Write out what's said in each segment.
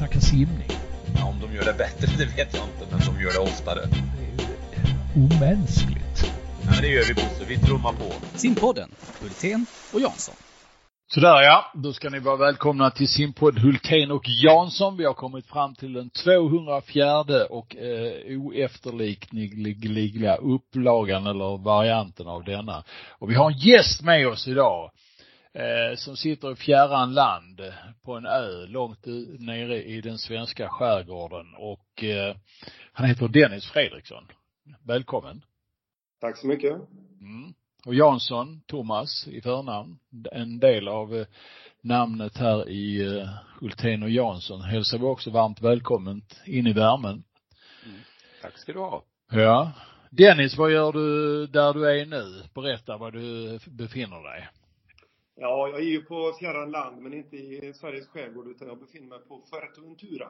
snacka simning. Ja, om de gör det bättre, det vet jag inte, men de gör det oftare. Det är ju omänskligt. Ja, men det gör vi Bosse, vi trummar på. Simpodden, Hultén och Jansson. Sådär ja, då ska ni vara välkomna till simpodd Hultén och Jansson. Vi har kommit fram till den 204 och eh, oefterlikneliga upplagan eller varianten av denna. Och vi har en gäst med oss idag eh, som sitter i fjärran land på en ö långt nere i den svenska skärgården och eh, han heter Dennis Fredriksson. Välkommen. Tack så mycket. Mm. Och Jansson, Thomas i förnamn, en del av eh, namnet här i Hultén och Jansson hälsar vi också varmt välkommen in i värmen. Mm. Tack ska du ha. Ja. Dennis, vad gör du där du är nu? Berätta var du befinner dig. Ja, jag är ju på fjärran land, men inte i Sveriges skärgård, utan jag befinner mig på Fuerteventura.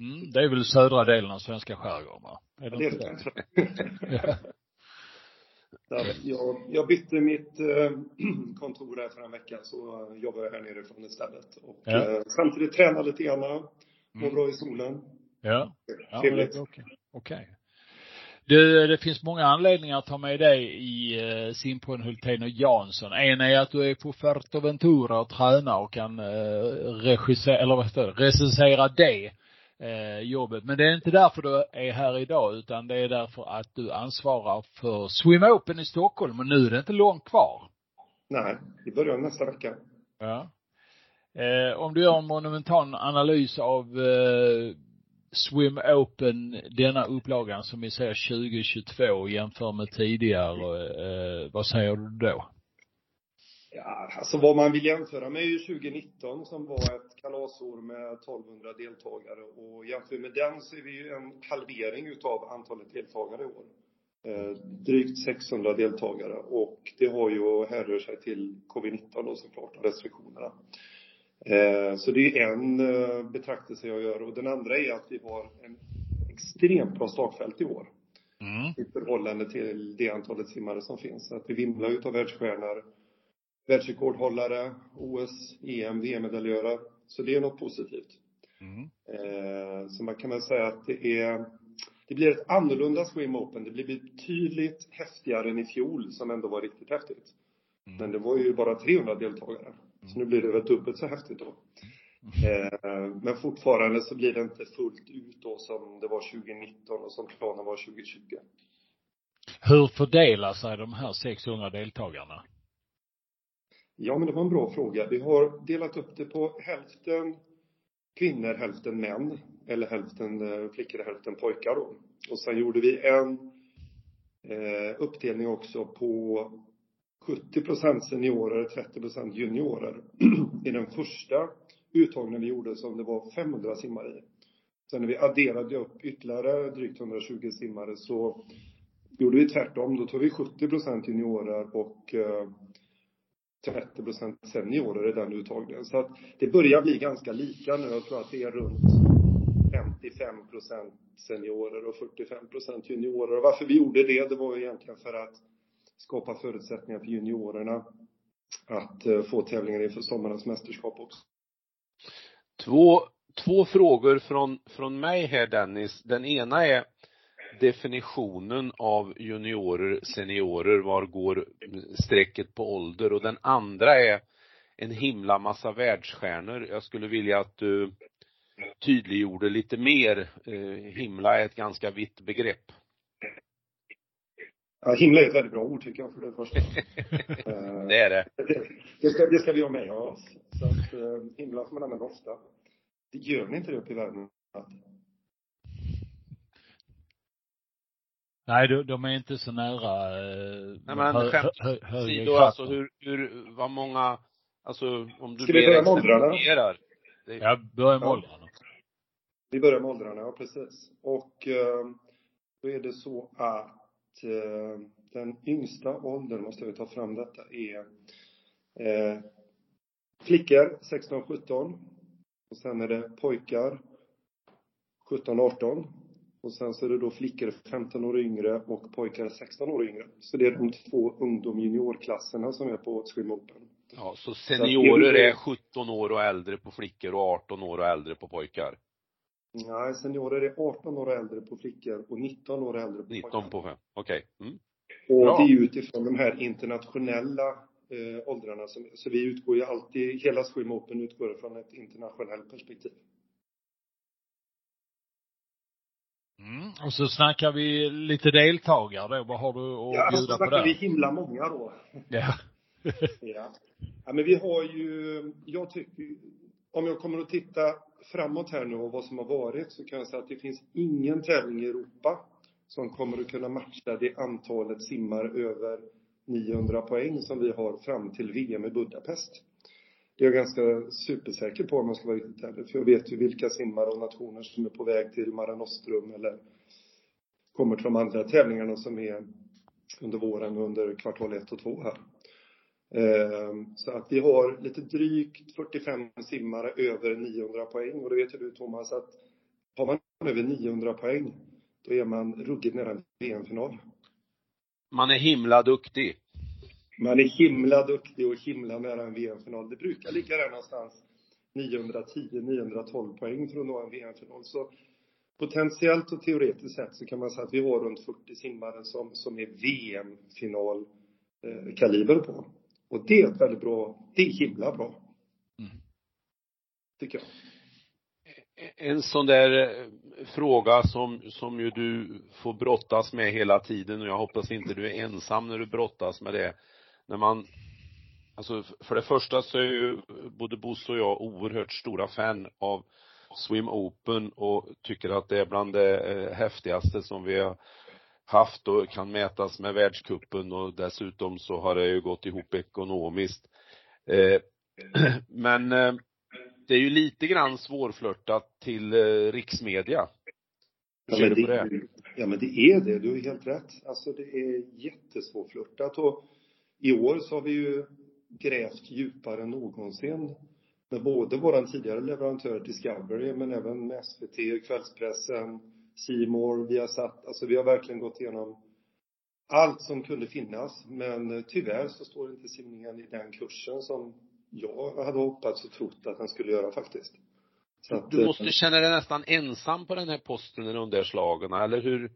Mm, det är väl södra delen av svenska skärgården, va? Är det, det är det. Där jag, jag bytte mitt eh, kontor här för en vecka, så jobbar jag här nerifrån istället. Och ja. eh, samtidigt tränar lite grann, mår mm. bra i solen. Ja. Trevligt. Ja, Okej. Okay. okay. Det, det finns många anledningar att ta med dig i eh, simpodden Hultén och Jansson. En är att du är på Fuerteventura och tränar och kan eh, regissera, eller vad heter det, recensera det eh, jobbet. Men det är inte därför du är här idag, utan det är därför att du ansvarar för Swim Open i Stockholm och nu är det inte långt kvar. Nej, vi börjar nästa vecka. Ja. Eh, om du gör en monumental analys av eh, Swim Open, denna upplagan som vi ser 2022 jämför med tidigare, eh, vad säger du då? Ja, alltså vad man vill jämföra med är ju 2019 som var ett kalasår med 1200 deltagare och jämför med den så är vi ju en halvering utav antalet deltagare i år. Eh, drygt 600 deltagare och det har ju härrör sig till covid-19 då såklart, restriktionerna. Eh, så det är en eh, betraktelse jag gör och den andra är att vi har en extremt bra startfält i år. Mm. I förhållande till det antalet simmare som finns. Att vi vimlar utav världsstjärnor världsrekordhållare, OS, EM, VM-medaljörer. Så det är något positivt. Mm. Eh, så man kan väl säga att det är, det blir ett annorlunda Swim Open. Det blir betydligt häftigare än i fjol, som ändå var riktigt häftigt. Mm. Men det var ju bara 300 deltagare. Mm. Så nu blir det väl dubbelt så häftigt då. Eh, men fortfarande så blir det inte fullt ut då som det var 2019 och som planen var 2020. Hur fördelar sig de här 600 deltagarna? Ja, men det var en bra fråga. Vi har delat upp det på hälften kvinnor, hälften män. Eller hälften eh, flickor och hälften pojkar då. Och sen gjorde vi en eh, uppdelning också på 70 procent seniorer, 30 procent juniorer. I den första uttagningen vi gjorde som det var 500 simmare i. Sen när vi adderade upp ytterligare drygt 120 simmare så gjorde vi tvärtom. Då tog vi 70 procent juniorer och eh, 30 procent seniorer i den uttagningen. Så att det börjar bli ganska lika nu. Jag tror att det är runt 55 procent seniorer och 45 procent juniorer. Och varför vi gjorde det, det var egentligen för att skapa förutsättningar för juniorerna att eh, få tävlingar inför sommarens mästerskap också. Två, två frågor från, från mig här Dennis. Den ena är definitionen av juniorer, seniorer, var går strecket på ålder och den andra är en himla massa världsstjärnor. Jag skulle vilja att du tydliggjorde lite mer. Eh, himla är ett ganska vitt begrepp. Ja, himla är ett väldigt bra ord tycker jag för det första. det är det. det. Det, ska, det ska vi ha med oss. Så att eh, himla får man använda ofta. Det gör ni inte det uppe i världen? Nej, de, de är inte så nära eh, Nej men hö, skämt hö, hö, sidor, alltså hur, hur, vad många, alltså om du Ska vi börja med åldrarna? Det... Ja, börja med ja. åldrarna. Vi börjar med åldrarna, ja precis. Och eh, då är det så att eh, den yngsta åldern, måste vi ta fram detta, är eh, flickor 16-17. Och sen är det pojkar 17-18. Och sen så är det då flickor 15 år yngre och pojkar 16 år yngre. Så det är de två ungdom juniorklasserna som är på Swim Open. Ja, så seniorer är 17 år och äldre på flickor och 18 år och äldre på pojkar? Nej, seniorer är 18 år äldre på flickor och 19 år äldre på 19 på fem, okej. Okay. Mm. Och Bra. det är utifrån de här internationella eh, åldrarna. Som, så vi utgår ju alltid, hela Swim Open utgår från ett internationellt perspektiv. Mm. Och så snackar vi lite deltagare då. Vad har du att ja, bjuda på där? Ja, vi himla många då. Ja. ja. Ja, men vi har ju, jag tycker, om jag kommer att titta framåt här nu och vad som har varit så kan jag säga att det finns ingen tävling i Europa som kommer att kunna matcha det antalet simmar över 900 poäng som vi har fram till VM i Budapest. Det är jag ganska supersäker på om jag ska vara riktigt ärlig, för jag vet ju vilka simmare och nationer som är på väg till Mare Nostrum eller kommer till de andra tävlingarna som är under våren under kvartal ett och två här. Ehm, så att vi har lite drygt 45 simmare över 900 poäng och det vet ju du Thomas att har man över 900 poäng då är man ruggigt nära en VM-final. Man är himla duktig. Man är himla duktig och himla nära en VM-final. Det brukar ligga där någonstans 910-912 poäng för att nå en VM-final. Så potentiellt och teoretiskt sett så kan man säga att vi har runt 40 simmare som, som är VM-final eh, kaliber på. Och det är ett väldigt bra, det är himla bra. Mm. Tycker jag. En sån där eh, fråga som, som ju du får brottas med hela tiden och jag hoppas inte du är ensam när du brottas med det. När man, alltså för det första så är ju både Bosse och jag oerhört stora fan av Swim Open och tycker att det är bland det eh, häftigaste som vi har haft och kan mätas med världskuppen och dessutom så har det ju gått ihop ekonomiskt. Eh, men eh, det är ju lite grann svårflörtat till eh, riksmedia. Ja men, det, det? ja men det är det, du har helt rätt. Alltså det är jättesvårflörtat och i år så har vi ju grävt djupare än någonsin med både våran tidigare leverantör Discovery men även med SVT, kvällspressen, Simor, vi har satt, alltså vi har verkligen gått igenom allt som kunde finnas. Men tyvärr så står inte simningen i den kursen som jag hade hoppats och trott att den skulle göra faktiskt. Att, du måste eh, känna dig nästan ensam på den här posten i de där slagen, eller hur,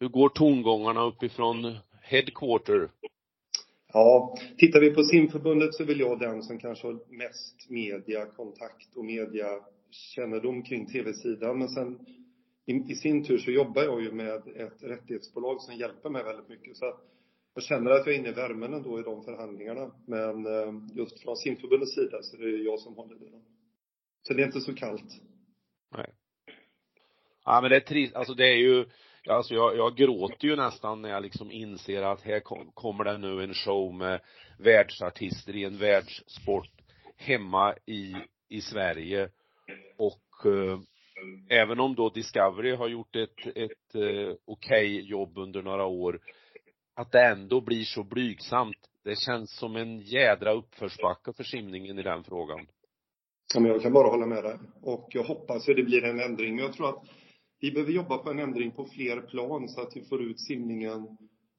hur går tongångarna uppifrån headquarter? Ja, tittar vi på simförbundet så är väl jag den som kanske har mest mediakontakt och mediakännedom kring tv-sidan. Men sen i, i sin tur så jobbar jag ju med ett rättighetsbolag som hjälper mig väldigt mycket. Så att jag känner att jag är inne i värmen ändå i de förhandlingarna. Men eh, just från simförbundets sida så är det jag som håller i dem. Så det är inte så kallt. Nej. Ja men det är trist, alltså det är ju, alltså jag, jag gråter ju nästan när jag liksom inser att här kom, kommer det nu en show med världsartister i en världssport hemma i, i Sverige och eh, även om då Discovery har gjort ett, ett eh, okej okay jobb under några år, att det ändå blir så blygsamt. Det känns som en jädra uppförsbacke för simningen i den frågan. Ja, men jag kan bara hålla med dig. Och jag hoppas att det blir en ändring. Men jag tror att vi behöver jobba på en ändring på fler plan så att vi får ut simningen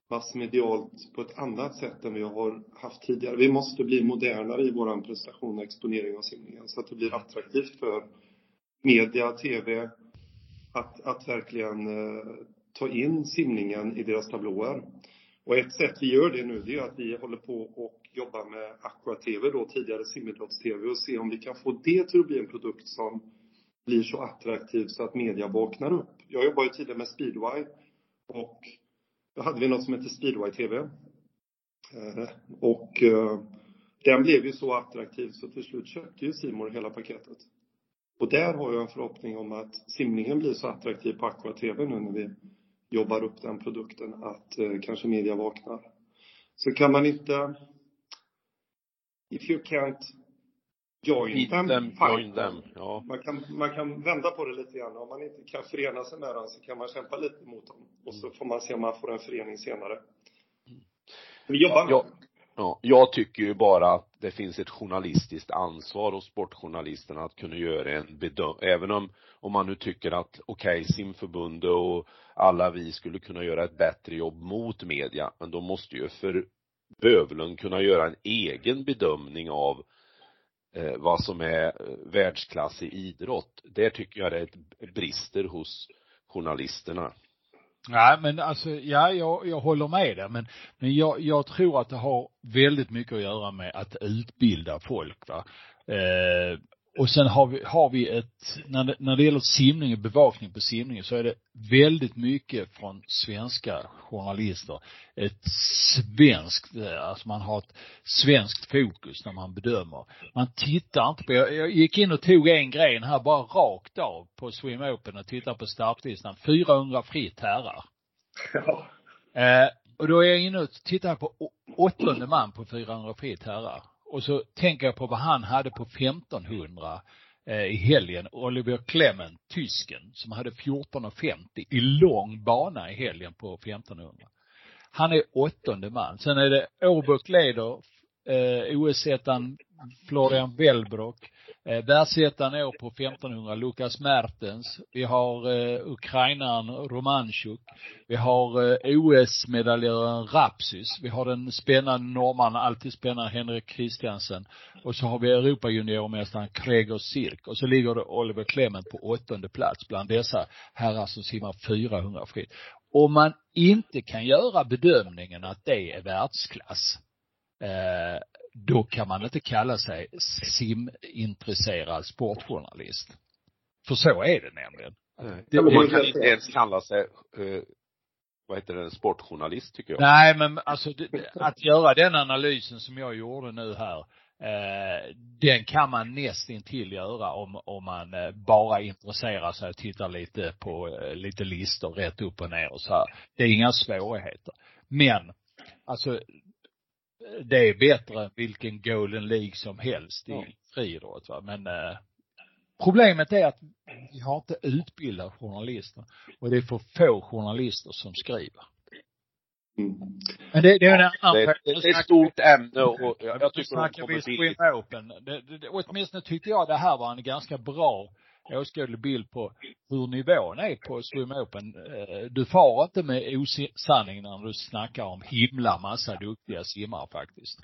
massmedialt på ett annat sätt än vi har haft tidigare. Vi måste bli modernare i vår prestation och exponering av simningen så att det blir attraktivt för media, tv, att, att verkligen eh, ta in simningen i deras tablåer. Och ett sätt vi gör det nu, det är att vi håller på och jobbar med Aqua-TV då, tidigare simidrotts-TV och se om vi kan få det till att bli en produkt som blir så attraktiv så att media vaknar upp. Jag jobbar ju tidigare med speedway och då hade vi något som heter speedway-TV. Eh, och eh, den blev ju så attraktiv så till slut köpte ju Simor hela paketet. Och där har jag en förhoppning om att simningen blir så attraktiv på Aqua TV nu när vi jobbar upp den produkten att eh, kanske media vaknar. Så kan man inte If you can't join them, them join them. Ja. Man, kan, man kan vända på det lite grann. Om man inte kan förena sig med dem så kan man kämpa lite mot dem. Och så får man se om man får en förening senare. Vi jobbar med ja, Ja, jag tycker ju bara att det finns ett journalistiskt ansvar hos sportjournalisterna att kunna göra en bedömning, även om, om man nu tycker att, okej, okay, simförbundet och alla vi skulle kunna göra ett bättre jobb mot media, men de måste ju för Bövelund kunna göra en egen bedömning av eh, vad som är eh, världsklass i idrott. Där tycker jag det är ett brister hos journalisterna. Nej, men alltså, ja, jag, jag håller med dig, men, men jag, jag tror att det har väldigt mycket att göra med att utbilda folk, va. Eh, och sen har vi, har vi ett, när det, när det gäller simning och bevakning på simningen så är det väldigt mycket från svenska journalister. Ett svenskt, alltså man har ett svenskt fokus när man bedömer. Man tittar inte på, jag, jag gick in och tog en gren här bara rakt av på Swim Open och tittade på startlistan. 400 fritt herrar. Ja. Eh, och då är jag inne och tittar på åttonde man på 400 fritt herrar. Och så tänker jag på vad han hade på 1500 eh, i helgen. Oliver Clement, tysken, som hade 14,50 i lång bana i helgen på 1500. Han är åttonde man. Sen är det Åbök leder eh, OS-ettan Florian Wellbrock. Eh, Världsettan år på 1500, Lukas Mertens. Vi har eh, ukrainaren Romanchuk. Vi har eh, OS-medaljören Rapsis. Vi har den spännande norrmannen, alltid spännande Henrik Christiansen. Och så har vi Europajuniormästaren Gregor Sirk. Och så ligger det Oliver Clement på åttonde plats bland dessa herrar som simmar 400 fritt. Om man inte kan göra bedömningen att det är världsklass, eh, då kan man inte kalla sig simintresserad sportjournalist. För så är det nämligen. Det, man kan inte ens kalla sig, eh, vad heter det, sportjournalist tycker jag. Nej men alltså att göra den analysen som jag gjorde nu här, eh, den kan man nästintill göra om, om man eh, bara intresserar sig och tittar lite på lite listor rätt upp och ner och så här. Det är inga svårigheter. Men, alltså det är bättre än vilken Golden League som helst i friidrott va. Men eh, problemet är att vi har inte utbildat journalister och det är för få journalister som skriver. Mm. Men det, det är en annan Det, det, det är ett stort ämne och jag, jag tycker snackar vi Swim. Open. Det, det, åtminstone tyckte jag det här var en ganska bra åskådlig bild på hur nivån är på Swim Open. Eh, Du far inte med osanning när du snackar om himla massa duktiga simmare faktiskt.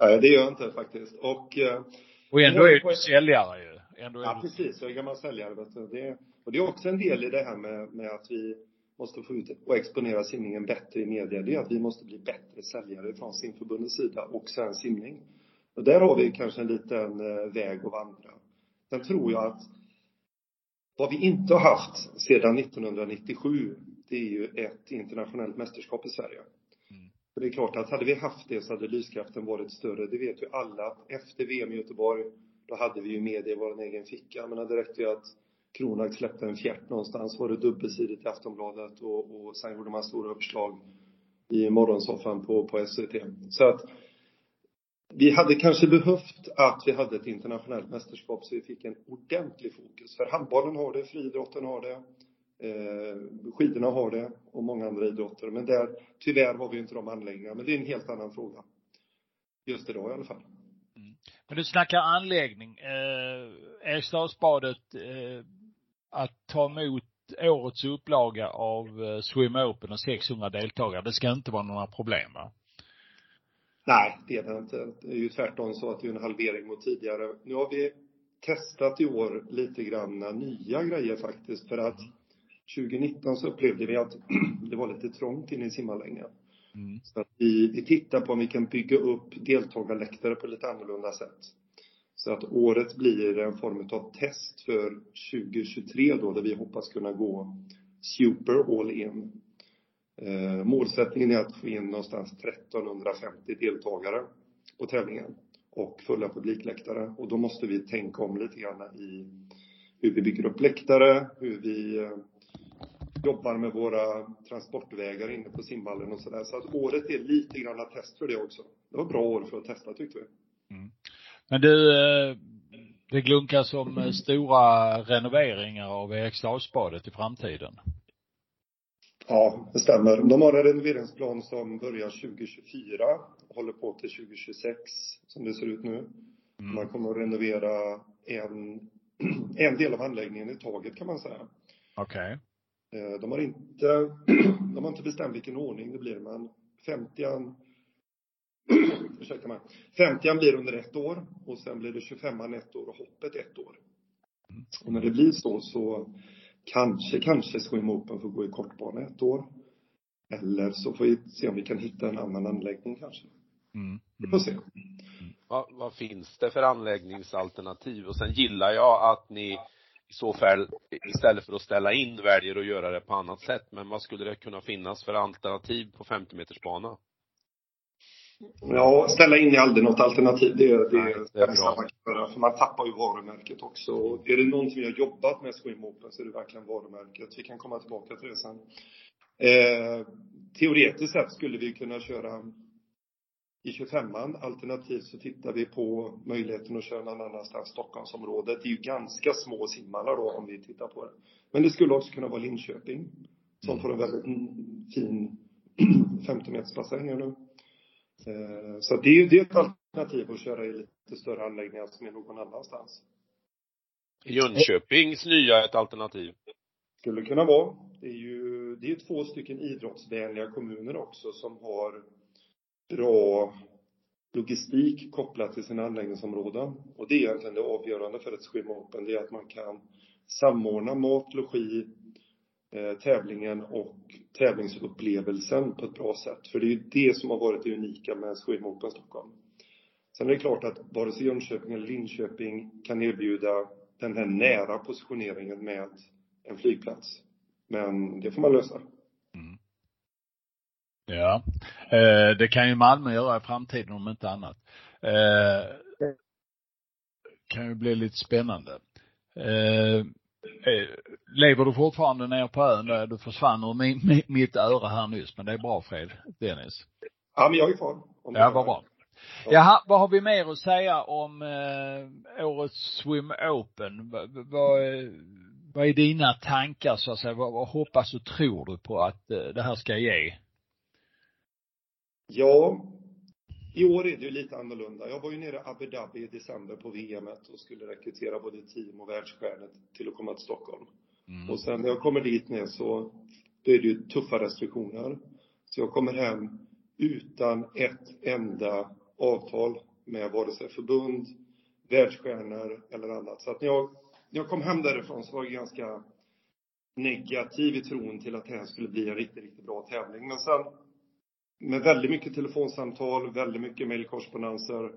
Nej, det gör jag inte faktiskt. Och, eh, Och ändå är du säljare ju. Ändå ja precis, jag är gammal säljare vet du. Det, och det är också en del i det här med, med att vi måste få ut och exponera simningen bättre i media. Det är att vi måste bli bättre säljare från simförbundets sida och Svensk Simning. Och där har vi kanske en liten eh, väg att vandra. Sen tror jag att vad vi inte har haft sedan 1997, det är ju ett internationellt mästerskap i Sverige. Mm. För det är klart att hade vi haft det så hade lyskraften varit större. Det vet ju alla att efter VM i Göteborg, då hade vi ju media i vår egen ficka. Men det räckte ju att Kronak släppte en fjärt någonstans, var det dubbelsidigt i Aftonbladet och, och sen gjorde man stora uppslag i morgonsoffan på, på SVT. Så att vi hade kanske behövt att vi hade ett internationellt mästerskap så vi fick en ordentlig fokus. För handbollen har det, friidrotten har det, eh, skidorna har det och många andra idrotter. Men där, tyvärr har vi inte de anläggningarna. Men det är en helt annan fråga. Just idag i alla fall. Mm. Men du snackar anläggning. Eh, Eriksdalsbadet, eh, att ta emot årets upplaga av eh, Swim Open och 600 deltagare, det ska inte vara några problem va? Nej, det är det inte. Det är ju tvärtom så att det är en halvering mot tidigare. Nu har vi testat i år lite grann nya grejer faktiskt. För att 2019 så upplevde vi att det var lite trångt inne i simanläggningen. Mm. Så att vi, vi tittar på om vi kan bygga upp deltagarläktare på lite annorlunda sätt. Så att året blir en form av test för 2023 då, där vi hoppas kunna gå super all in. Eh, målsättningen är att få in någonstans 1350 deltagare på tävlingen och fulla publikläktare. Och då måste vi tänka om lite grann i hur vi bygger upp läktare, hur vi eh, jobbar med våra transportvägar inne på simhallen och sådär. Så att året är lite grann ett test för det också. Det var ett bra år för att testa tyckte vi. Mm. Men du, eh, det glunkas om stora renoveringar av Eriksdalsbadet i framtiden. Ja, det stämmer. De har en renoveringsplan som börjar 2024 och håller på till 2026 som det ser ut nu. Mm. Man kommer att renovera en, en del av anläggningen i taget kan man säga. Okej. Eh, De har inte, de har inte bestämt vilken ordning det blir men 50 ursäkta mig, 50 blir under ett år och sen blir det 25 ett år och hoppet ett år. Och när det blir så, så kanske, kanske Swim Open får gå i kortbana ett år. Eller så får vi se om vi kan hitta en annan anläggning kanske. Mm. Vi får se. Vad, vad finns det för anläggningsalternativ? Och sen gillar jag att ni i så fall istället för att ställa in väljer att göra det på annat sätt. Men vad skulle det kunna finnas för alternativ på 50 meters bana? Ja, ställa in är aldrig något alternativ. Det, det, Nej, det är bra. man kan göra, för man tappar ju varumärket också. Och är det någonting vi har jobbat med Swim Open så är det verkligen varumärket. Vi kan komma tillbaka till det sen. Eh, teoretiskt sett skulle vi kunna köra i 25an. Alternativt så tittar vi på möjligheten att köra någon annanstans, Stockholmsområdet. Det är ju ganska små simhallar då om vi tittar på det. Men det skulle också kunna vara Linköping. Som får en väldigt mm, fin 50 meters bassäng nu. Eh, Så det är, det är ett alternativ att köra i lite större anläggningar som är någon annanstans. Jönköpings nya ett alternativ. Skulle kunna vara. Det är ju, det är två stycken idrottsvänliga kommuner också som har bra logistik kopplat till sina anläggningsområden. Och det är egentligen det avgörande för ett Swim Open. Det är att man kan samordna mat, logi, Eh, tävlingen och tävlingsupplevelsen på ett bra sätt. För det är ju det som har varit det unika med Sweden Open Stockholm. Sen är det klart att vare sig Jönköping eller Linköping kan erbjuda den här nära positioneringen med en flygplats. Men det får man lösa. Mm. Ja. Eh, det kan ju Malmö göra i framtiden om inte annat. Eh, kan ju bli lite spännande. Eh, lever du fortfarande nere på ön? Där Du försvann ur min, mi- mitt öra här nyss, men det är bra Fred, Dennis. Ja, men jag är kvar. Ja, vad bra. Jaha, vad har vi mer att säga om eh, årets Swim Open? Vad, vad, är- vad är dina tankar så att säga? Vad, vad hoppas och tror du på att eh, det här ska ge? Ja, i år är det ju lite annorlunda. Jag var ju nere i Abu Dhabi i december på VM och skulle rekrytera både team och världsstjärnor till att komma till Stockholm. Mm. Och sen när jag kommer dit ner så, då är det ju tuffa restriktioner. Så jag kommer hem utan ett enda avtal med vare sig förbund, världsstjärnor eller annat. Så att när jag, när jag kom hem därifrån så var jag ganska negativ i tron till att det här skulle bli en riktigt, riktigt bra tävling. Men sen med väldigt mycket telefonsamtal, väldigt mycket mejlkorrespondenser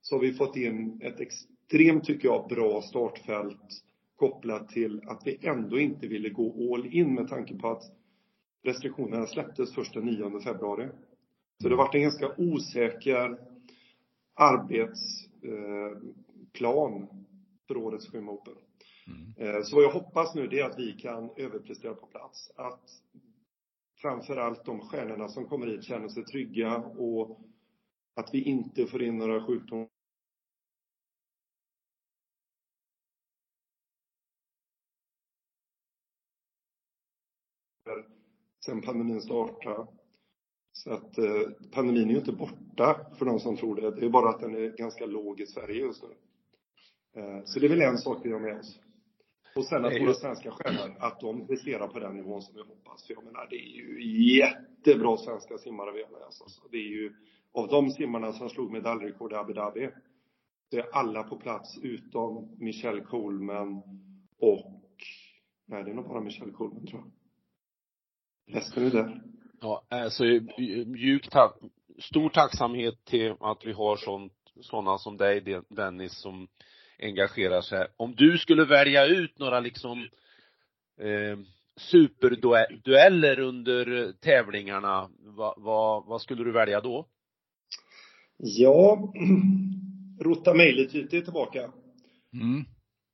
så har vi fått in ett extremt, tycker jag, bra startfält kopplat till att vi ändå inte ville gå all in med tanke på att restriktionerna släpptes först den 9 februari. Så det har varit en ganska osäker arbetsplan för årets Swim Open. Mm. Eh, Så vad jag hoppas nu det är att vi kan överprestera på plats. Att framför allt de stjärnorna som kommer hit känner sig trygga och att vi inte får in några sjukdomar sen pandemin startade. Så att eh, pandemin är ju inte borta för de som tror det. Det är bara att den är ganska låg i Sverige just nu. Eh, så det är väl en sak vi har med oss. Och sen att våra svenska stjärnor, att de presterar på den nivån som vi hoppas. För jag menar, det är ju jättebra svenska simmare vi har med oss. Alltså. Det är ju, av de simmarna som slog medaljrekord i Abu Dhabi, det är alla på plats utom Michelle Coleman och, nej det är nog bara Michelle Coleman tror jag. Resten är där. Ja, alltså djup tack, stor tacksamhet till att vi har sånt, sådana som dig Den- Dennis som engagerar sig. Om du skulle välja ut några liksom eh, superdueller under tävlingarna, vad, vad, vad skulle du välja då? Ja, Rota Mejlityte är tillbaka. Mm.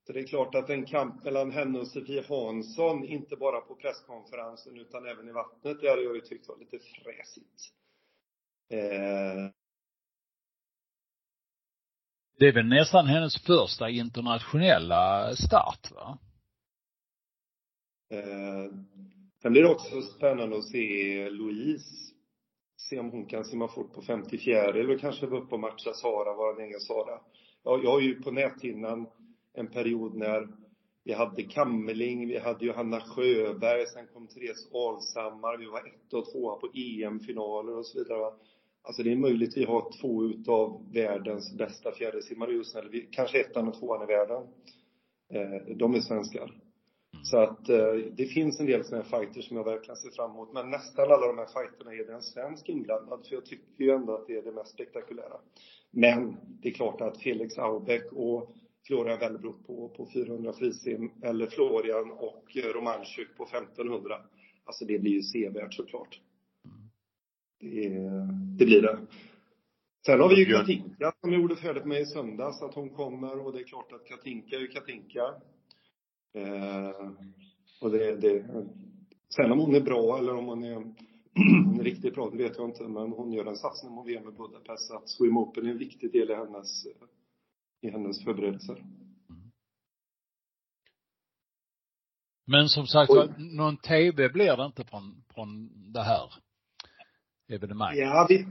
Så det är klart att en kamp mellan henne och Sofie Hansson, inte bara på presskonferensen utan även i vattnet, det hade jag ju tyckt var lite fräsigt. Eh, det är väl nästan hennes första internationella start va? eh, sen blir det också spännande att se Louise. Se om hon kan simma fort på 54 eller kanske vara uppe och matcha Sara, vår egen Sara. Ja, jag har ju på näthinnan en period när vi hade Kammeling, vi hade Johanna Sjöberg, sen kom Therese Alshammar, vi var ett och tvåa på EM-finaler och så vidare. Alltså det är möjligt vi har två utav världens bästa fjärilsimmare just nu, eller vi, kanske ettan och tvåan i världen. Eh, de är svenskar. Så att eh, det finns en del sådana här fighter som jag verkligen ser fram emot. Men nästan alla de här fighterna är det en svensk inblandad. För jag tycker ju ändå att det är det mest spektakulära. Men det är klart att Felix Aubeck och Florian Wellbrook på, på 400 frisim eller Florian och Romanchuk på 1500. Alltså det blir ju sevärt såklart. Det, det blir det. Sen har vi ju. Katinka som gjorde färdigt med i söndags att hon kommer och det är klart att Katinka är ju Katinka. Eh, och det, det, sen om hon är bra eller om hon är riktigt bra, det vet jag inte. Men hon gör en satsning mot VM i Budapest. Så att Swim Open är en viktig del i hennes, i hennes förberedelser. Men som sagt Oj. någon TV blir det inte från, från det här evenemanget. Ja, det,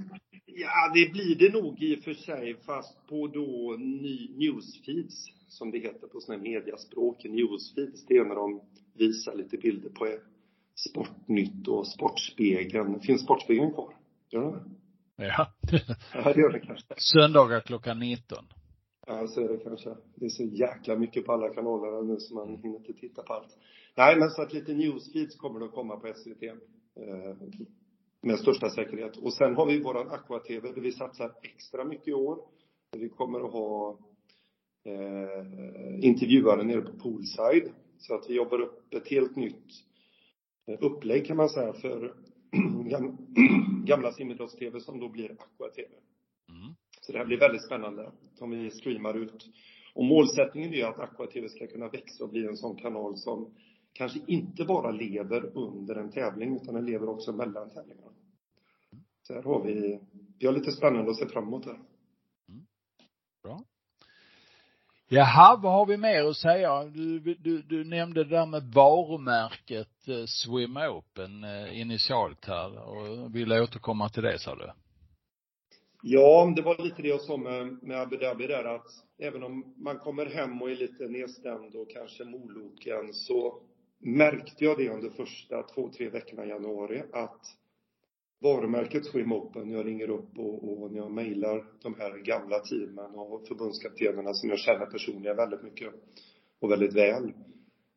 ja, det blir det nog i och för sig, fast på då ny, newsfeeds, som det heter på sådana här mediaspråk. Newsfeeds, det är när de visar lite bilder på Sportnytt och Sportspegeln. Finns Sportspegeln kvar? Gör den det? Ja. Ja, det gör det kanske. Söndagar klockan 19. Ja, så är det kanske. Det är så jäkla mycket på alla kanaler nu så man hinner inte titta på allt. Nej, men så att lite newsfeeds kommer att komma på SVT. Eh, med största säkerhet. Och sen har vi våran Aqua-TV där vi satsar extra mycket i år. Vi kommer att ha eh, intervjuare nere på poolside. Så att vi jobbar upp ett helt nytt eh, upplägg kan man säga för gam- gamla simidrotts-TV som då blir Aqua-TV. Mm. Så det här blir väldigt spännande som vi streamar ut. Och målsättningen är att Aqua TV ska kunna växa och bli en sån kanal som kanske inte bara lever under en tävling utan den lever också mellan tävlingarna. Så här har vi, vi har lite spännande att se fram emot här. Bra. Jaha, vad har vi mer att säga? Du, du, du nämnde det där med varumärket eh, Swim Open eh, initialt här och ville återkomma till det sa du. Ja, det var lite det jag sa med, med Abu Dhabi där att även om man kommer hem och är lite nedstämd och kanske moloken så märkte jag det under första två, tre veckorna i januari att varumärket Swim Open, jag ringer upp och, och när jag mejlar de här gamla teamen och förbundskaptenerna som jag känner personligen väldigt mycket och väldigt väl.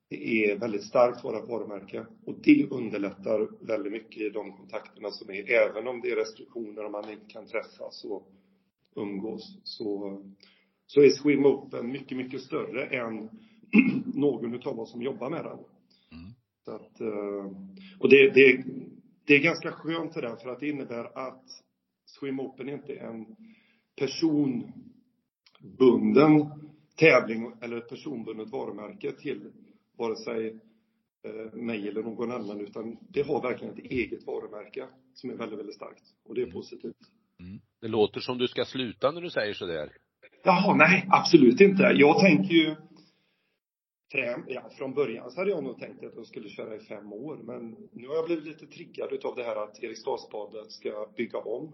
Det är väldigt starkt våra varumärke och det underlättar väldigt mycket i de kontakterna som är, även om det är restriktioner och man inte kan träffas och umgås. Så, så är Swim Open mycket, mycket större än någon utav oss som jobbar med den. Mm. Så att, eh, och det, det, det är ganska skönt det där för att det innebär att Swim Open inte är en personbunden tävling eller ett personbundet varumärke till vare sig eh, mig eller någon annan utan det har verkligen ett eget varumärke som är väldigt, väldigt starkt och det är positivt. Det låter som du ska sluta när du säger sådär. Jaha, nej, absolut inte. Jag tänker ju ja, från början så hade jag nog tänkt att jag skulle köra i fem år, men nu har jag blivit lite triggad utav det här att Eriksdalsbadet ska bygga om.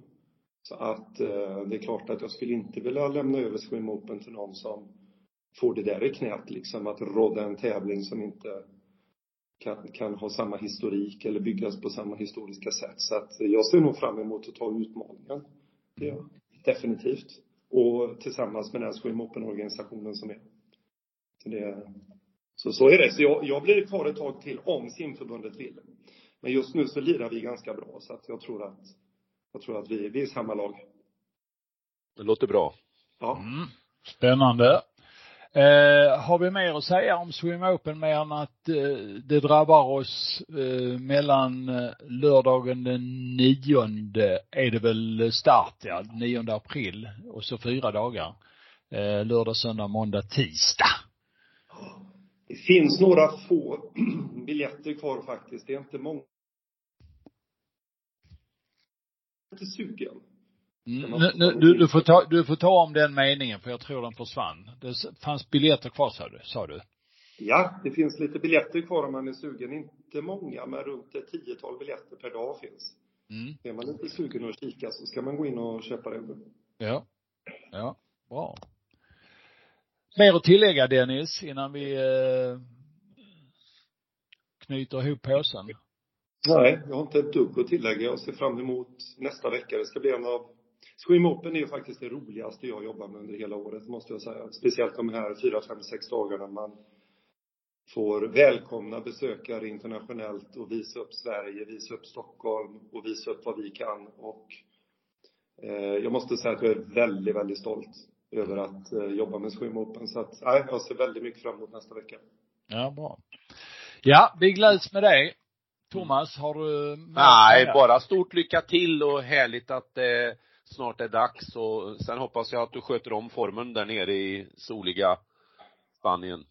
Så att eh, det är klart att jag skulle inte vilja lämna över Swim Open till någon som får det där i knät liksom, att rodda en tävling som inte kan, kan ha samma historik eller byggas på samma historiska sätt. Så att jag ser nog fram emot att ta utmaningen. Det ja. Definitivt. Och tillsammans med den Swim Open-organisationen som är. Så, det, så, så är det. Så jag, jag blir kvar ett tag till om simförbundet vill. Men just nu så lirar vi ganska bra så att jag tror att, jag tror att vi, vi är samma lag. Det låter bra. Ja. Mm. Spännande. Eh, har vi mer att säga om Swim Open mer än att eh, det drabbar oss eh, mellan eh, lördagen den nionde är det väl start ja, 9 april och så fyra dagar. Eh, lördag, söndag, måndag, tisdag. Det finns några få biljetter kvar faktiskt. Det är inte många. Jag är inte sugen. Mm, nu, nu, du, du, får ta, du får ta om den meningen för jag tror den försvann. Det fanns biljetter kvar sa du, sa du? Ja, det finns lite biljetter kvar om man är sugen. Inte många, men runt ett tiotal biljetter per dag finns. Mm. Är man inte sugen att kika så ska man gå in och köpa det. Ja. Ja, bra. Mer att tillägga Dennis innan vi eh, knyter ihop påsen? Nej, jag har inte ett dugg att tillägga. Jag ser fram emot nästa vecka. Det ska bli en av Swim Open är ju faktiskt det roligaste jag jobbar med under hela året, måste jag säga. Speciellt de här fyra, fem, sex dagarna man får välkomna besökare internationellt och visa upp Sverige, visa upp Stockholm och visa upp vad vi kan. Och eh, jag måste säga att jag är väldigt, väldigt stolt över att eh, jobba med Swim Open. Så att, nej, jag ser väldigt mycket fram emot nästa vecka. Ja, bra. Ja, vi gläds med det. Thomas, har du Nej, bara stort lycka till och härligt att det eh, snart är dags och sen hoppas jag att du sköter om formen där nere i soliga Spanien.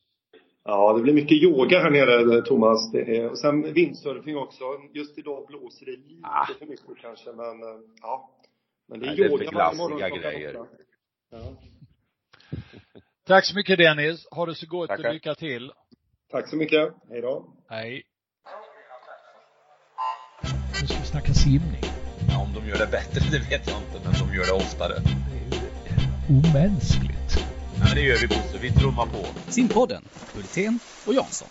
Ja, det blir mycket yoga här nere, Thomas. Det är, och sen vindsurfing också. Just idag blåser det lite ah. för mycket kanske, men eh, ja. Men det är Nej, yoga det är varje morgon grejer. Ja. Tack så mycket Dennis. Ha det så gott Tackar. och lycka till. Tack så mycket. Hej då. Hej. Nu ska vi snacka simning. Ja, om de gör det bättre, det vet jag inte, men de gör det oftare. Det är omänskligt. Ja, men det gör vi Bosse. Vi trummar på. Simpodden, Hultén och Jansson.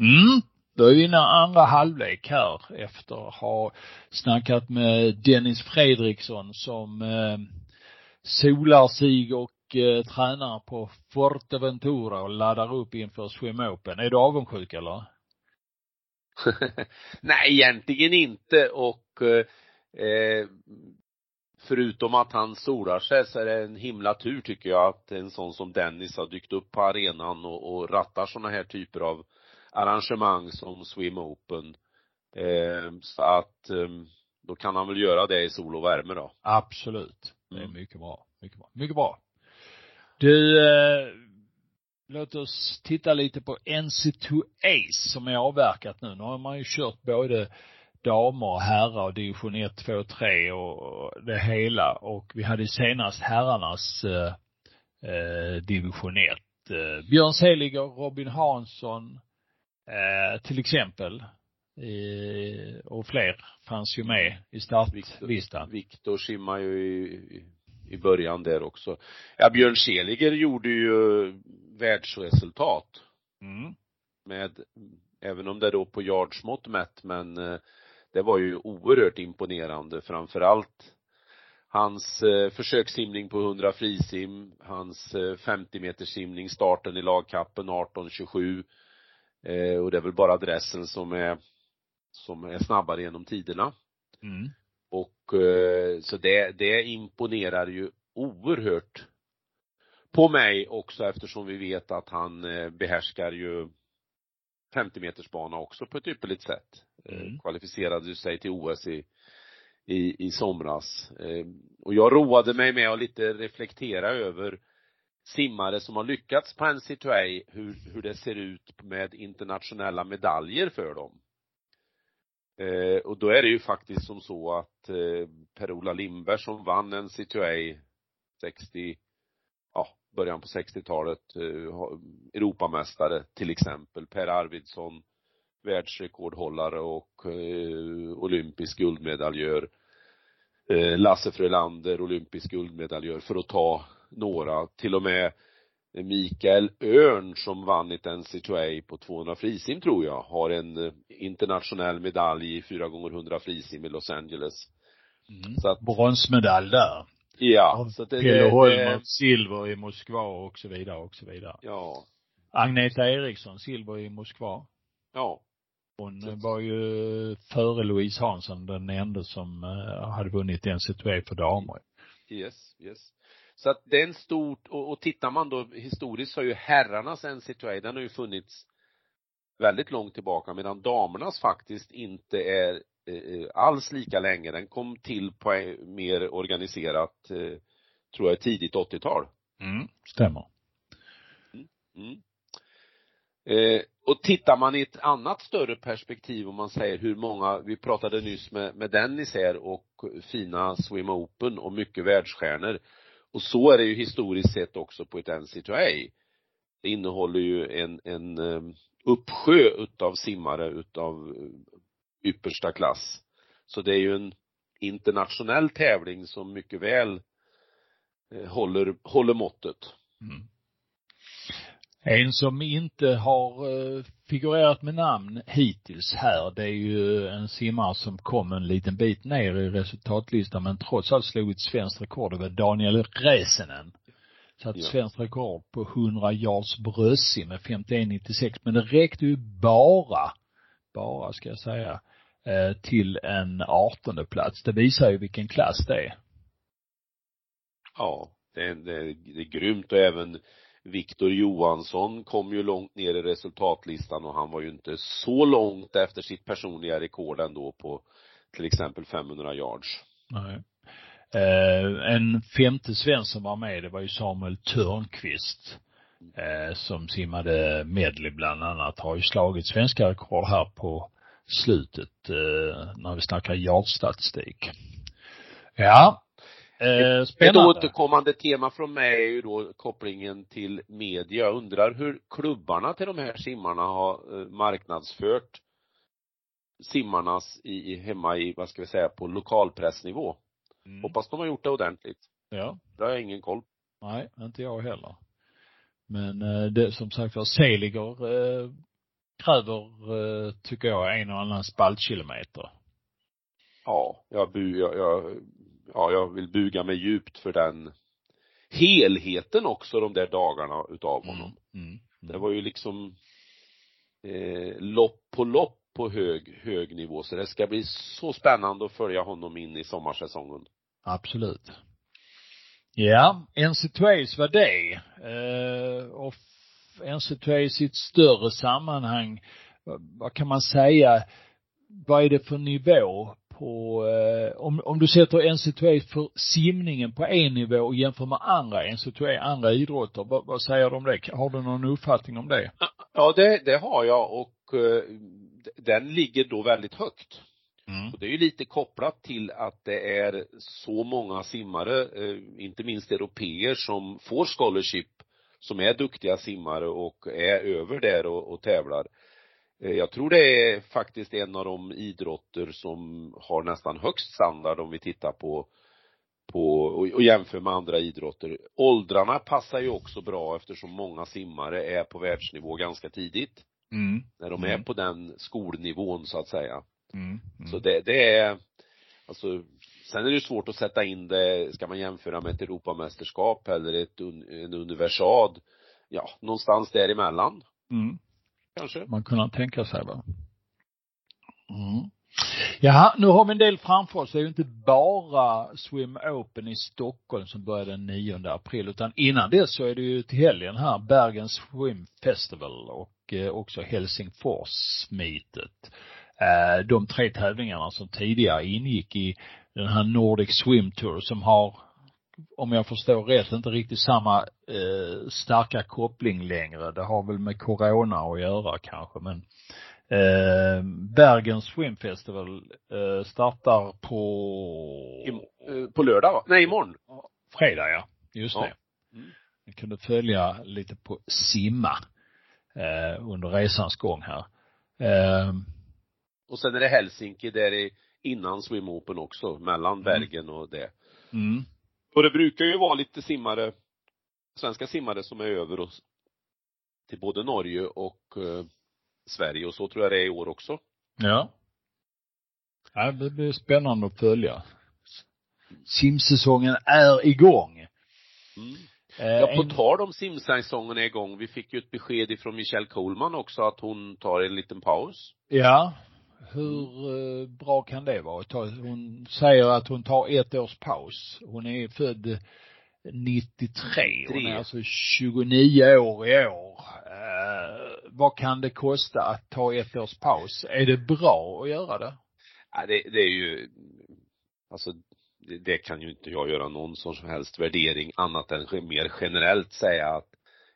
Mm. Då är vi inne andra halvlek här efter att ha snackat med Dennis Fredriksson som eh, solar sig och eh, tränar på Forteventura och laddar upp inför Swim Open. Är du avundsjuk eller? Nej, egentligen inte och eh, förutom att han solar sig så är det en himla tur tycker jag att en sån som Dennis har dykt upp på arenan och, och rattar såna här typer av arrangemang som Swim Open. Eh, så att eh, då kan han väl göra det i sol och värme då. Absolut. Det är mm. mycket bra. Mycket bra. Mycket bra. Du, eh, låt oss titta lite på NC2 Ace som är avverkat nu. Nu har man ju kört både damer och herrar och division 1, 2, 3 och det hela. Och vi hade senast herrarnas eh, eh, division 1. Eh, Björn Seliger, Robin Hansson, eh, till exempel. Eh, och fler fanns ju med i startlistan. Viktor simmar ju i, i början där också. Ja, Björn Seliger gjorde ju världsresultat. Mm. Med, även om det då på yardsmått mätt, men eh, det var ju oerhört imponerande framförallt hans eh, försökssimning på 100 frisim, hans eh, 50 meters simning, starten i lagkappen 18.27 eh, och det är väl bara dressen som är som är snabbare genom tiderna. Mm. Och eh, så det, det imponerar ju oerhört på mig också eftersom vi vet att han eh, behärskar ju 50 meters bana också på ett ypperligt sätt. Eh, mm. Kvalificerade sig till OS i, i, i somras. Och jag roade mig med att lite reflektera över simmare som har lyckats på NC2A, hur, hur det ser ut med internationella medaljer för dem. Eh, och då är det ju faktiskt som så att eh, Per-Ola Lindberg som vann en CTA 60, ja, början på 60-talet, eh, Europamästare till exempel, Per Arvidsson, världsrekordhållare och eh, olympisk guldmedaljör. Eh, Lasse Frölander, olympisk guldmedaljör, för att ta några. Till och med Mikael Örn som vann ett NC2A på 200 frisim tror jag, har en eh, internationell medalj i 4 gånger 100 frisim i Los Angeles. Mm. Så att, Bronsmedalj där. Ja. Så att det, Pelle Holmer, silver i Moskva och så vidare och så vidare. Ja. Agneta Eriksson, silver i Moskva. Ja. Hon så. var ju före Louise Hansson den enda som uh, hade vunnit NC2A för damer. Yes, yes. Så att det är en stort, och, och tittar man då historiskt så har ju herrarnas NC2A, den har ju funnits väldigt långt tillbaka medan damernas faktiskt inte är eh, alls lika länge. Den kom till på mer organiserat, eh, tror jag, tidigt 80-tal. Mm, stämmer. Mm. Mm. Eh, och tittar man i ett annat större perspektiv om man säger hur många, vi pratade nyss med, med Dennis här och fina Swim Open och mycket världsstjärnor. Och så är det ju historiskt sett också på ett NC2A. Det innehåller ju en, en eh, uppsjö utav simmare utav eh, yppersta klass. Så det är ju en internationell tävling som mycket väl eh, håller, håller måttet. Mm. En som inte har uh, figurerat med namn hittills här, det är ju en simmare som kom en liten bit ner i resultatlistan men trots allt slog ett svenskt rekord. Det var Daniel Räsänen. Satt ja. svenskt rekord på 100 yards bröstsim med 51,96 men det räckte ju bara, bara ska jag säga, eh, till en artonde plats. Det visar ju vilken klass det är. Ja, det är, det är, det är grymt och även Viktor Johansson kom ju långt ner i resultatlistan och han var ju inte så långt efter sitt personliga rekord ändå på till exempel 500 yards. Nej. Eh, en femte svensk som var med, det var ju Samuel Törnqvist eh, som simmade medley bland annat, har ju slagit svenska rekord här på slutet eh, när vi snackar yardstatistik. Ja, Eh, spännande. Ett återkommande tema från mig är ju då kopplingen till media. Jag undrar hur klubbarna till de här simmarna har eh, marknadsfört simmarnas i, hemma i, vad ska vi säga, på lokalpressnivå. Mm. Hoppas de har gjort det ordentligt. Ja. Det har jag ingen koll Nej, inte jag heller. Men eh, det som sagt var, Seliger eh, kräver, eh, tycker jag, en och annan spaltkilometer. Ja, jag, bu, jag, jag ja, jag vill buga mig djupt för den helheten också de där dagarna utav honom. Mm, mm, mm. Det var ju liksom eh, lopp på lopp på hög, hög nivå, så det ska bli så spännande att följa honom in i sommarsäsongen. Absolut. Ja, NC2 var det. Eh, och NC2 i sitt större sammanhang, vad kan man säga, vad är det för nivå på, eh, om, om du sätter NC2 för simningen på en nivå och jämför med andra NC2, andra idrotter, vad, vad säger du om det? Har du någon uppfattning om det? Ja, det, det har jag och eh, den ligger då väldigt högt. Mm. Och det är ju lite kopplat till att det är så många simmare, eh, inte minst europeer, som får scholarship, som är duktiga simmare och är över där och, och tävlar. Eh, jag tror det är faktiskt en av de idrotter som har nästan högst standard om vi tittar på på, och jämför med andra idrotter. Åldrarna passar ju också bra eftersom många simmare är på världsnivå ganska tidigt. Mm. När de mm. är på den skolnivån så att säga. Mm. Mm. Så det, det är, alltså, sen är det svårt att sätta in det, ska man jämföra med ett Europamästerskap eller ett, en universad, ja, någonstans däremellan. Mm kanske. Man kunde tänka sig va. Mm. Ja, nu har vi en del framför oss. Det är ju inte bara Swim Open i Stockholm som börjar den 9 april, utan innan det så är det ju till helgen här Bergen Swim Festival och eh, också Helsingfors-meetet. Eh, de tre tävlingarna som tidigare ingick i den här Nordic Swim Tour som har om jag förstår rätt, inte riktigt samma eh, starka koppling längre. Det har väl med corona att göra kanske, men eh, Bergen Swim Festival eh, startar på I, eh, på lördag va? Nej, imorgon. Fredag ja, just ja. det. Mm. Jag kunde följa lite på simma eh, under resans gång här. Eh, och sen är det Helsinki där i, innan Swim Open också, mellan mm. Bergen och det. Mm. Och det brukar ju vara lite simmare, svenska simmare som är över och till både Norge och eh, Sverige och så tror jag det är i år också. Ja. Ja, det blir spännande att följa. Simsäsongen är igång. Mm. Eh, ja, på tal om simsäsongen är igång, vi fick ju ett besked ifrån Michelle Coleman också att hon tar en liten paus. Ja, hur eh, bra kan det vara? Hon säger att hon tar ett års paus. Hon är född 93. Hon är alltså 29 år i år. Eh, vad kan det kosta att ta ett års paus? Är det bra att göra det? Ja, det, det är ju, alltså det, det, kan ju inte jag göra någon som helst värdering annat än mer generellt säga att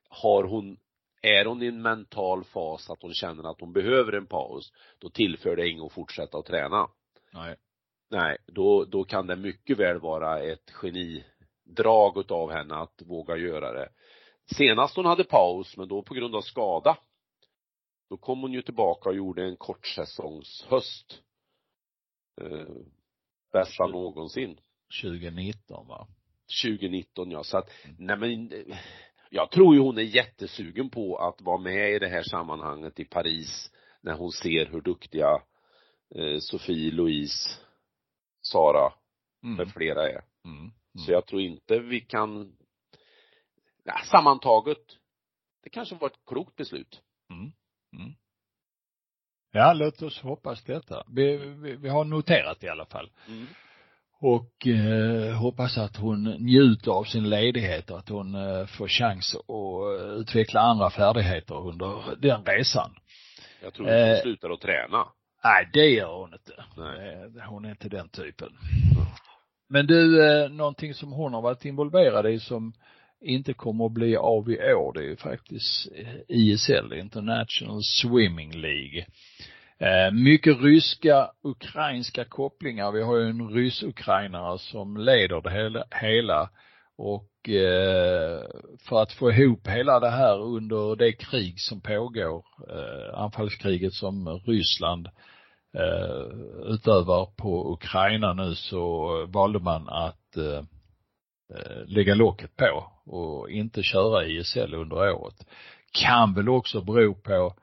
har hon är hon i en mental fas att hon känner att hon behöver en paus, då tillför det inget att fortsätta att träna. Nej. Nej, då, då kan det mycket väl vara ett genidrag utav henne att våga göra det. Senast hon hade paus, men då på grund av skada, då kom hon ju tillbaka och gjorde en kortsäsongshöst. Eh, bästa någonsin. 2019 va? 2019 ja, så att, mm. nej men jag tror ju hon är jättesugen på att vara med i det här sammanhanget i Paris när hon ser hur duktiga eh, Sofie, Louise, Sara Mm. med flera är. Mm. Så jag tror inte vi kan, ja, sammantaget, det kanske var ett klokt beslut. Mm. Mm. Ja, låt oss hoppas detta. Vi, vi, vi har noterat i alla fall. Och eh, hoppas att hon njuter av sin ledighet och att hon eh, får chans att eh, utveckla andra färdigheter under den resan. Jag tror inte hon Eh. slutar att träna. Nej, det gör hon inte. Nej. Eh, Hon är inte den typen. Men du, eh, någonting som hon har varit involverad i som inte kommer att bli av i år, det är ju faktiskt eh, ISL, International Swimming League. Eh, mycket ryska, ukrainska kopplingar. Vi har ju en ryss-ukrainare som leder det hela, och eh, för att få ihop hela det här under det krig som pågår, eh, anfallskriget som Ryssland utövar på Ukraina nu så valde man att lägga locket på och inte köra ISL under året. Kan väl också bero på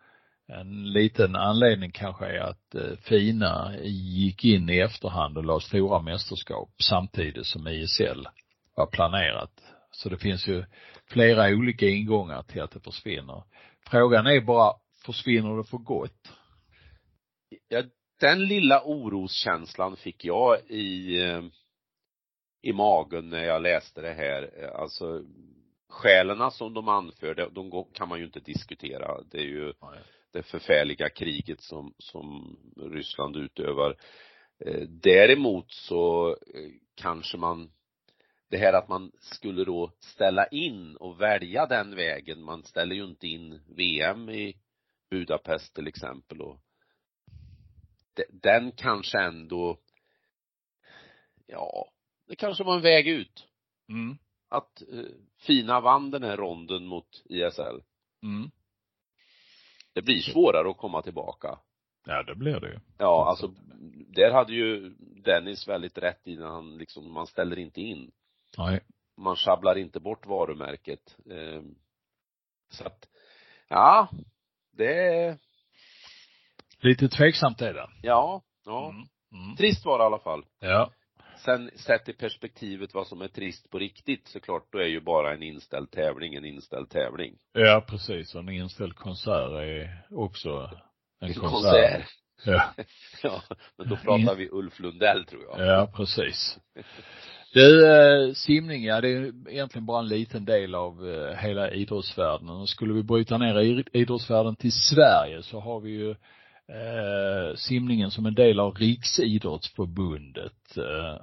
en liten anledning kanske är att eh, Fina gick in i efterhand och la stora mästerskap samtidigt som ISL var planerat. Så det finns ju flera olika ingångar till att det försvinner. Frågan är bara, försvinner det för gott? Ja, den lilla oroskänslan fick jag i, eh, i magen när jag läste det här. Alltså, skälen som de anförde, de kan man ju inte diskutera. Det är ju det förfärliga kriget som, som Ryssland utövar. Eh, Däremot så eh, kanske man, det här att man skulle då ställa in och välja den vägen, man ställer ju inte in VM i Budapest till exempel och de- den kanske ändå, ja, det kanske var en väg ut. Mm. Att eh, Fina vann den här ronden mot ISL. Mm. Det blir svårare att komma tillbaka. Ja, det blir det ju. Ja, alltså, där hade ju Dennis väldigt rätt i när han liksom, man ställer inte in. Nej. Man sjabblar inte bort varumärket. Eh, så att, ja, det är, Lite tveksamt är det. ja, ja. Mm. Mm. Trist var det i alla fall. Ja. Sen sett i perspektivet vad som är trist på riktigt såklart, då är ju bara en inställd tävling en inställd tävling. Ja, precis. Och en inställd konsert är också en En konsert. konsert. Ja. Ja, men då pratar vi Ulf Lundell tror jag. Ja, precis. Du, eh, simning, ja det är egentligen bara en liten del av eh, hela idrottsvärlden. Och skulle vi bryta ner idrottsvärlden till Sverige så har vi ju eh, simningen som en del av Riksidrottsförbundet. Eh,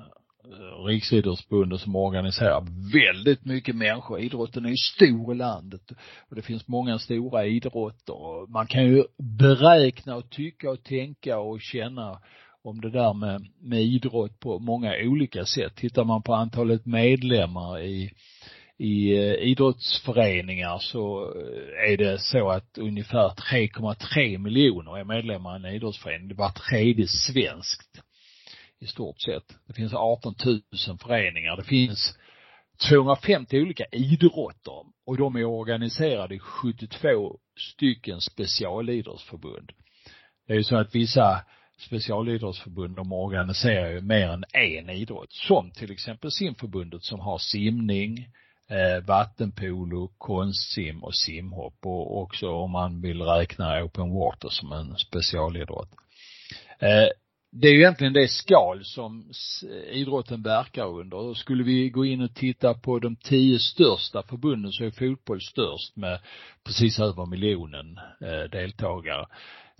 Riksidrottsförbundet som organiserar väldigt mycket människor. Idrotten är ju stor i landet och det finns många stora idrotter. Och Man kan ju beräkna och tycka och tänka och känna om det där med, med idrott på många olika sätt. Tittar man på antalet medlemmar i, i eh, idrottsföreningar så eh, är det så att ungefär 3,3 miljoner är medlemmar i en idrottsförening. Det var tredje svenskt i stort sett. Det finns 18 000 föreningar. Det finns 250 olika idrotter och de är organiserade i 72 stycken specialidrottsförbund. Det är ju så att vissa specialidrottsförbund de organiserar ju mer än en idrott. Som till exempel simförbundet som har simning, eh, vattenpolo, konstsim och simhopp och också om man vill räkna open water som en specialidrott. Eh, det är ju egentligen det skal som idrotten verkar under. Och skulle vi gå in och titta på de tio största förbunden så är fotboll störst med precis över miljonen eh, deltagare.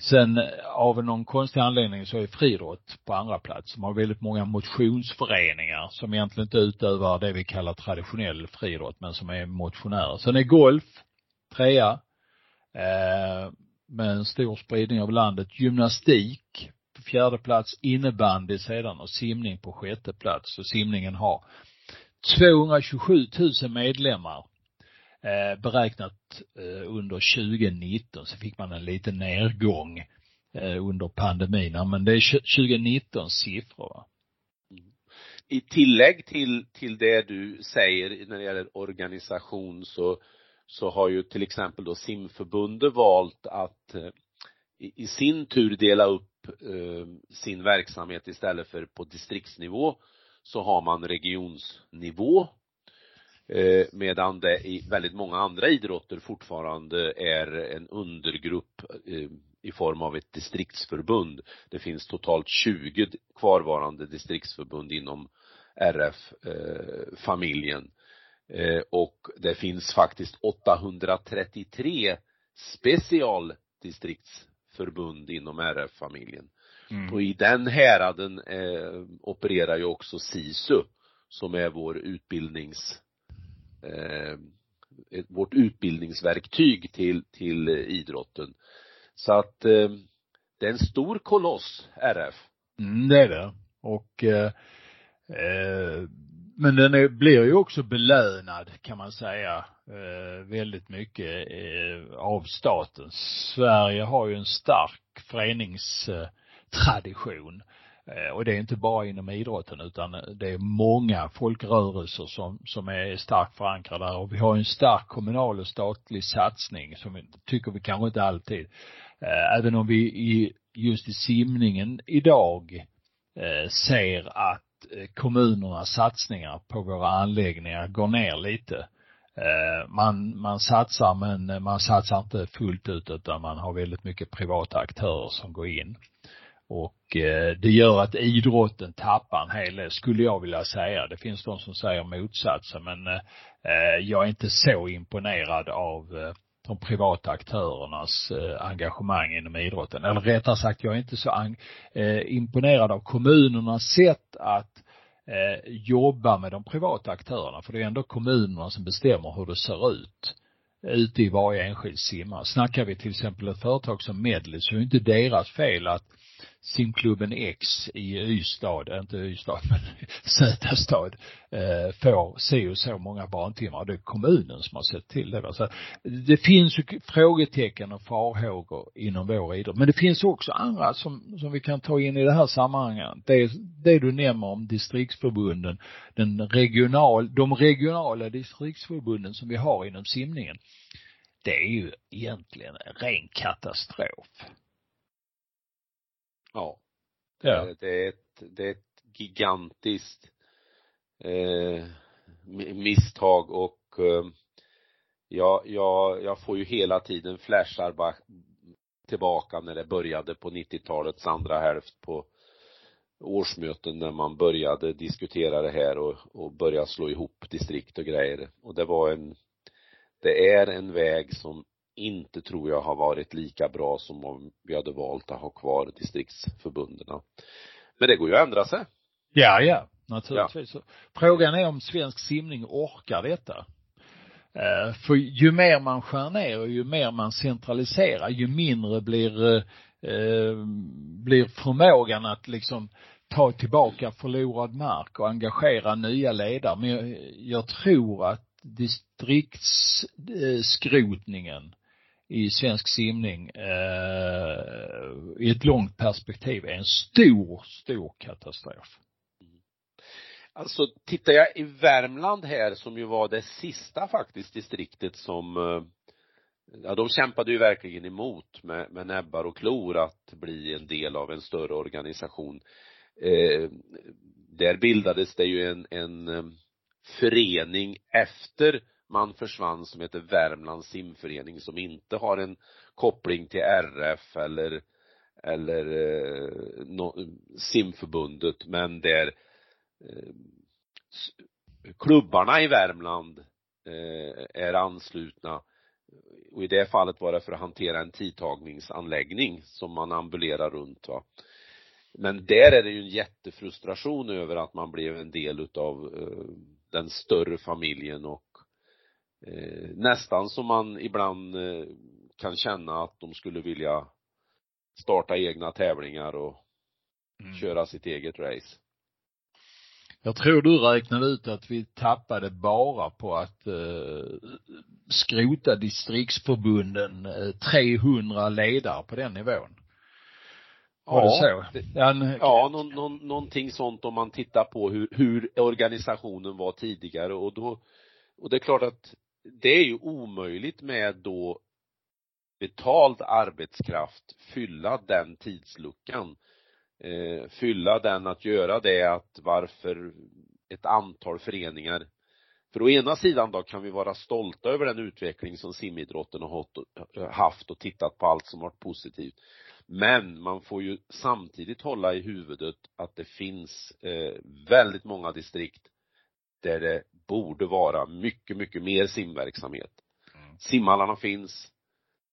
Sen av någon konstig anledning så är friidrott på andra plats. De har väldigt många motionsföreningar som egentligen inte utövar det vi kallar traditionell friidrott men som är motionärer. Sen är golf trea eh, med en stor spridning av landet. Gymnastik på fjärde plats, innebandy sedan och simning på sjätte plats. Och simningen har 227 000 medlemmar eh, beräknat eh, under 2019 så fick man en liten nedgång eh, under pandemin. Men det är 2019 siffror. va? Mm. I tillägg till, till det du säger när det gäller organisation så, så har ju till exempel då simförbundet valt att eh, i, i sin tur dela upp eh, sin verksamhet istället för på distriktsnivå så har man regionsnivå medan det i väldigt många andra idrotter fortfarande är en undergrupp eh, i form av ett distriktsförbund. Det finns totalt 20 kvarvarande distriktsförbund inom RF-familjen. Eh, och det finns faktiskt 833 specialdistriktsförbund inom RF-familjen. Mm. Och i den häraden eh, opererar ju också SISU som är vår utbildnings eh, vårt utbildningsverktyg till, till eh, idrotten. Så att eh, det är en stor koloss, RF. Mm, det är det. Och eh, eh, men den är, blir ju också belönad kan man säga eh, väldigt mycket eh, av staten. Sverige har ju en stark föreningstradition. Eh, och det är inte bara inom idrotten utan eh, det är många folkrörelser som, som är starkt förankrade där och vi har en stark kommunal och statlig satsning som vi tycker vi kanske inte alltid, eh, även om vi i, just i simningen idag ser att kommunernas satsningar på våra anläggningar går ner lite. Man, man satsar men man satsar inte fullt ut utan man har väldigt mycket privata aktörer som går in. Och eh, det gör att idrotten tappar en hel del, skulle jag vilja säga. Det finns de som säger motsatsen, men eh, eh jag är inte så imponerad av eh, de privata aktörernas eh, engagemang inom idrotten. Eller rättare sagt, jag är inte så eh, imponerad av kommunernas sätt att jobba med de privata aktörerna. För det är ändå kommunerna som bestämmer hur det ser ut ute i varje enskild simmare. Snackar vi till exempel ett företag som Medley så är det inte deras fel att simklubben X i Ystad, inte Ystad men Sätestad, eh, får se och så många barntimmar. Det är kommunen som har sett till det. Så det finns ju frågetecken och farhågor inom vår idrott. Men det finns också andra som, som vi kan ta in i det här sammanhanget. Det, det du nämner om distriktsförbunden, den regional, de regionala distriktsförbunden som vi har inom simningen. Det är ju egentligen en ren katastrof. Ja. ja. Eh, det är ett, det är ett gigantiskt eh, misstag och eh, jag, jag, jag får ju hela tiden flashar tillbaka när det började på 90-talets andra hälft på årsmöten när man började diskutera det här och, och börja slå ihop distrikt och grejer. Och det var en, det är en väg som inte tror jag har varit lika bra som om vi hade valt att ha kvar distriktsförbunden. Men det går ju att ändra sig. Ja, ja, naturligtvis. Ja. Frågan är om svensk simning orkar detta. Eh, för ju mer man skär ner och ju mer man centraliserar, ju mindre blir, eh, blir förmågan att liksom ta tillbaka förlorad mark och engagera nya ledare. Men jag, jag tror att distriktsskrotningen i svensk simning eh, i ett långt perspektiv är en stor, stor katastrof. Alltså tittar jag i Värmland här som ju var det sista faktiskt distriktet som eh, ja de kämpade ju verkligen emot med, med näbbar och klor att bli en del av en större organisation. Eh, där bildades det ju en, en eh, förening efter man försvann som heter Värmlands simförening som inte har en koppling till RF eller eller eh, no, simförbundet men där eh, klubbarna i Värmland eh, är anslutna. Och i det fallet var det för att hantera en tidtagningsanläggning som man ambulerar runt va. Men där är det ju en jättefrustration över att man blev en del utav eh, den större familjen och eh, nästan som man ibland eh, kan känna att de skulle vilja starta egna tävlingar och mm. köra sitt eget race. Jag tror du räknade ut att vi tappade bara på att eh, skrota distriktsförbunden eh, 300 ledare på den nivån. Var ja, det så? Ja, ja någon, någon, någonting sånt om man tittar på hur, hur organisationen var tidigare och då, och det är klart att det är ju omöjligt med då betald arbetskraft fylla den tidsluckan. Eh, fylla den att göra det att varför ett antal föreningar för å ena sidan då kan vi vara stolta över den utveckling som simidrotten har haft och tittat på allt som varit positivt. Men man får ju samtidigt hålla i huvudet att det finns eh, väldigt många distrikt där det borde vara mycket, mycket mer simverksamhet. Mm. Simhallarna finns,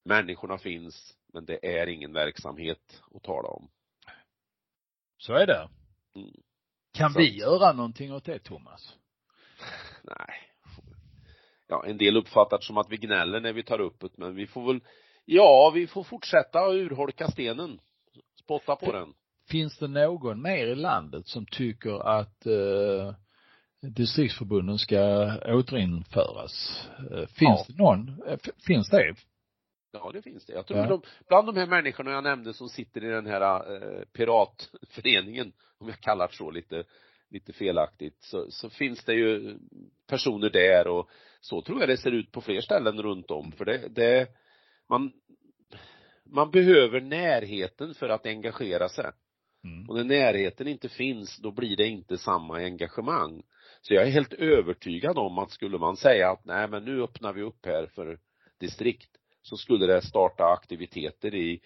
människorna finns, men det är ingen verksamhet att tala om. Så är det. Mm. Kan Så. vi göra någonting åt det, Thomas? Nej. Ja, en del uppfattar som att vi gnäller när vi tar upp det, men vi får väl, ja, vi får fortsätta att urholka stenen. Spotta på den. Finns det någon mer i landet som tycker att eh, distriktsförbunden ska återinföras? Eh, finns ja. det någon? Eh, finns det? Ja, det finns det. Jag tror ja. de, bland de här människorna jag nämnde som sitter i den här eh, piratföreningen, om jag kallar det så lite, lite felaktigt, så, så finns det ju personer där och så tror jag det ser ut på fler ställen runt om, för det, det man, man behöver närheten för att engagera sig. Mm. Och när närheten inte finns, då blir det inte samma engagemang. Så jag är helt övertygad om att skulle man säga att nej men nu öppnar vi upp här för distrikt, så skulle det starta aktiviteter i,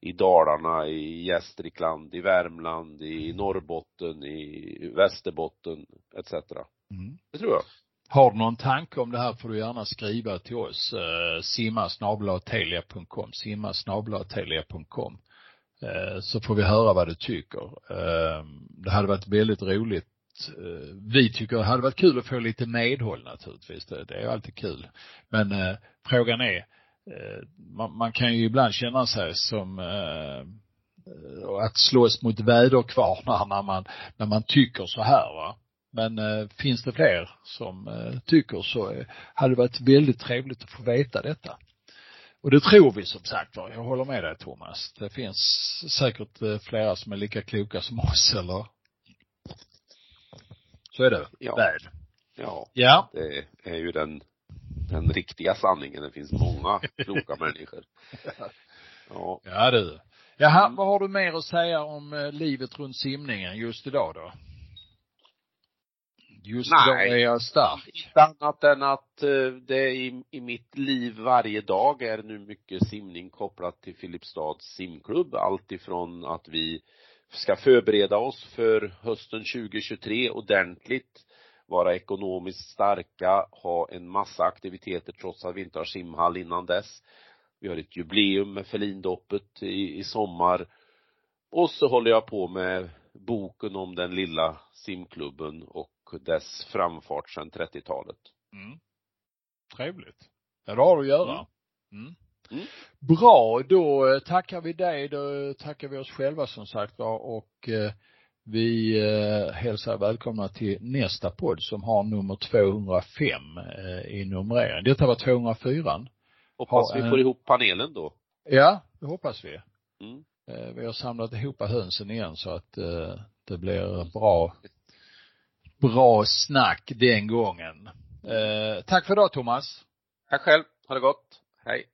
i Dalarna, i Gästrikland, i Värmland, i Norrbotten, i Västerbotten etc. Mm. Det tror jag. Har du någon tanke om det här får du gärna skriva till oss. Eh, simma telia.com, simma telia.com. Eh, så får vi höra vad du tycker. Eh, det hade varit väldigt roligt Eh, vi tycker det hade varit kul att få lite medhåll naturligtvis. Det, det är alltid kul. Men eh, frågan är, Eh, man, man, kan ju ibland känna sig som eh, eh, att slåss mot väderkvarnar när man, när man tycker så här va. Men eh, finns det fler som eh, tycker så eh, hade det varit väldigt trevligt att få veta detta. Och det tror vi som sagt var. Jag håller med dig Thomas. Det finns säkert eh, flera som är lika kloka som oss eller så är det ja. väl. Ja. Ja. Det är ju den den riktiga sanningen. Det finns många kloka människor. Ja. Ja du. Jaha, mm. vad har du mer att säga om eh, livet runt simningen just idag då? Just Nej. idag är jag stark. Inte annat än att eh, det i, i mitt liv varje dag är nu mycket simning kopplat till Filipstads simklubb. Allt ifrån att vi ska förbereda oss för hösten 2023 ordentligt vara ekonomiskt starka, ha en massa aktiviteter trots att vi inte har simhall innan dess. Vi har ett jubileum med Felindoppet i, i sommar. Och så håller jag på med boken om den lilla simklubben och dess framfart sedan 30-talet. Mm. Trevligt. Ja, det har du att göra. Mm. Mm. Bra, då tackar vi dig, då tackar vi oss själva som sagt och eh, vi eh, hälsar välkomna till nästa podd som har nummer 205 eh, i numrering. Detta var 204. Hoppas ha, vi får ihop panelen då. Ja, det hoppas vi. Mm. Eh, vi har samlat ihop hönsen igen så att eh, det blir bra, bra snack den gången. Eh, tack för idag Thomas. Tack själv. Ha det gott. Hej.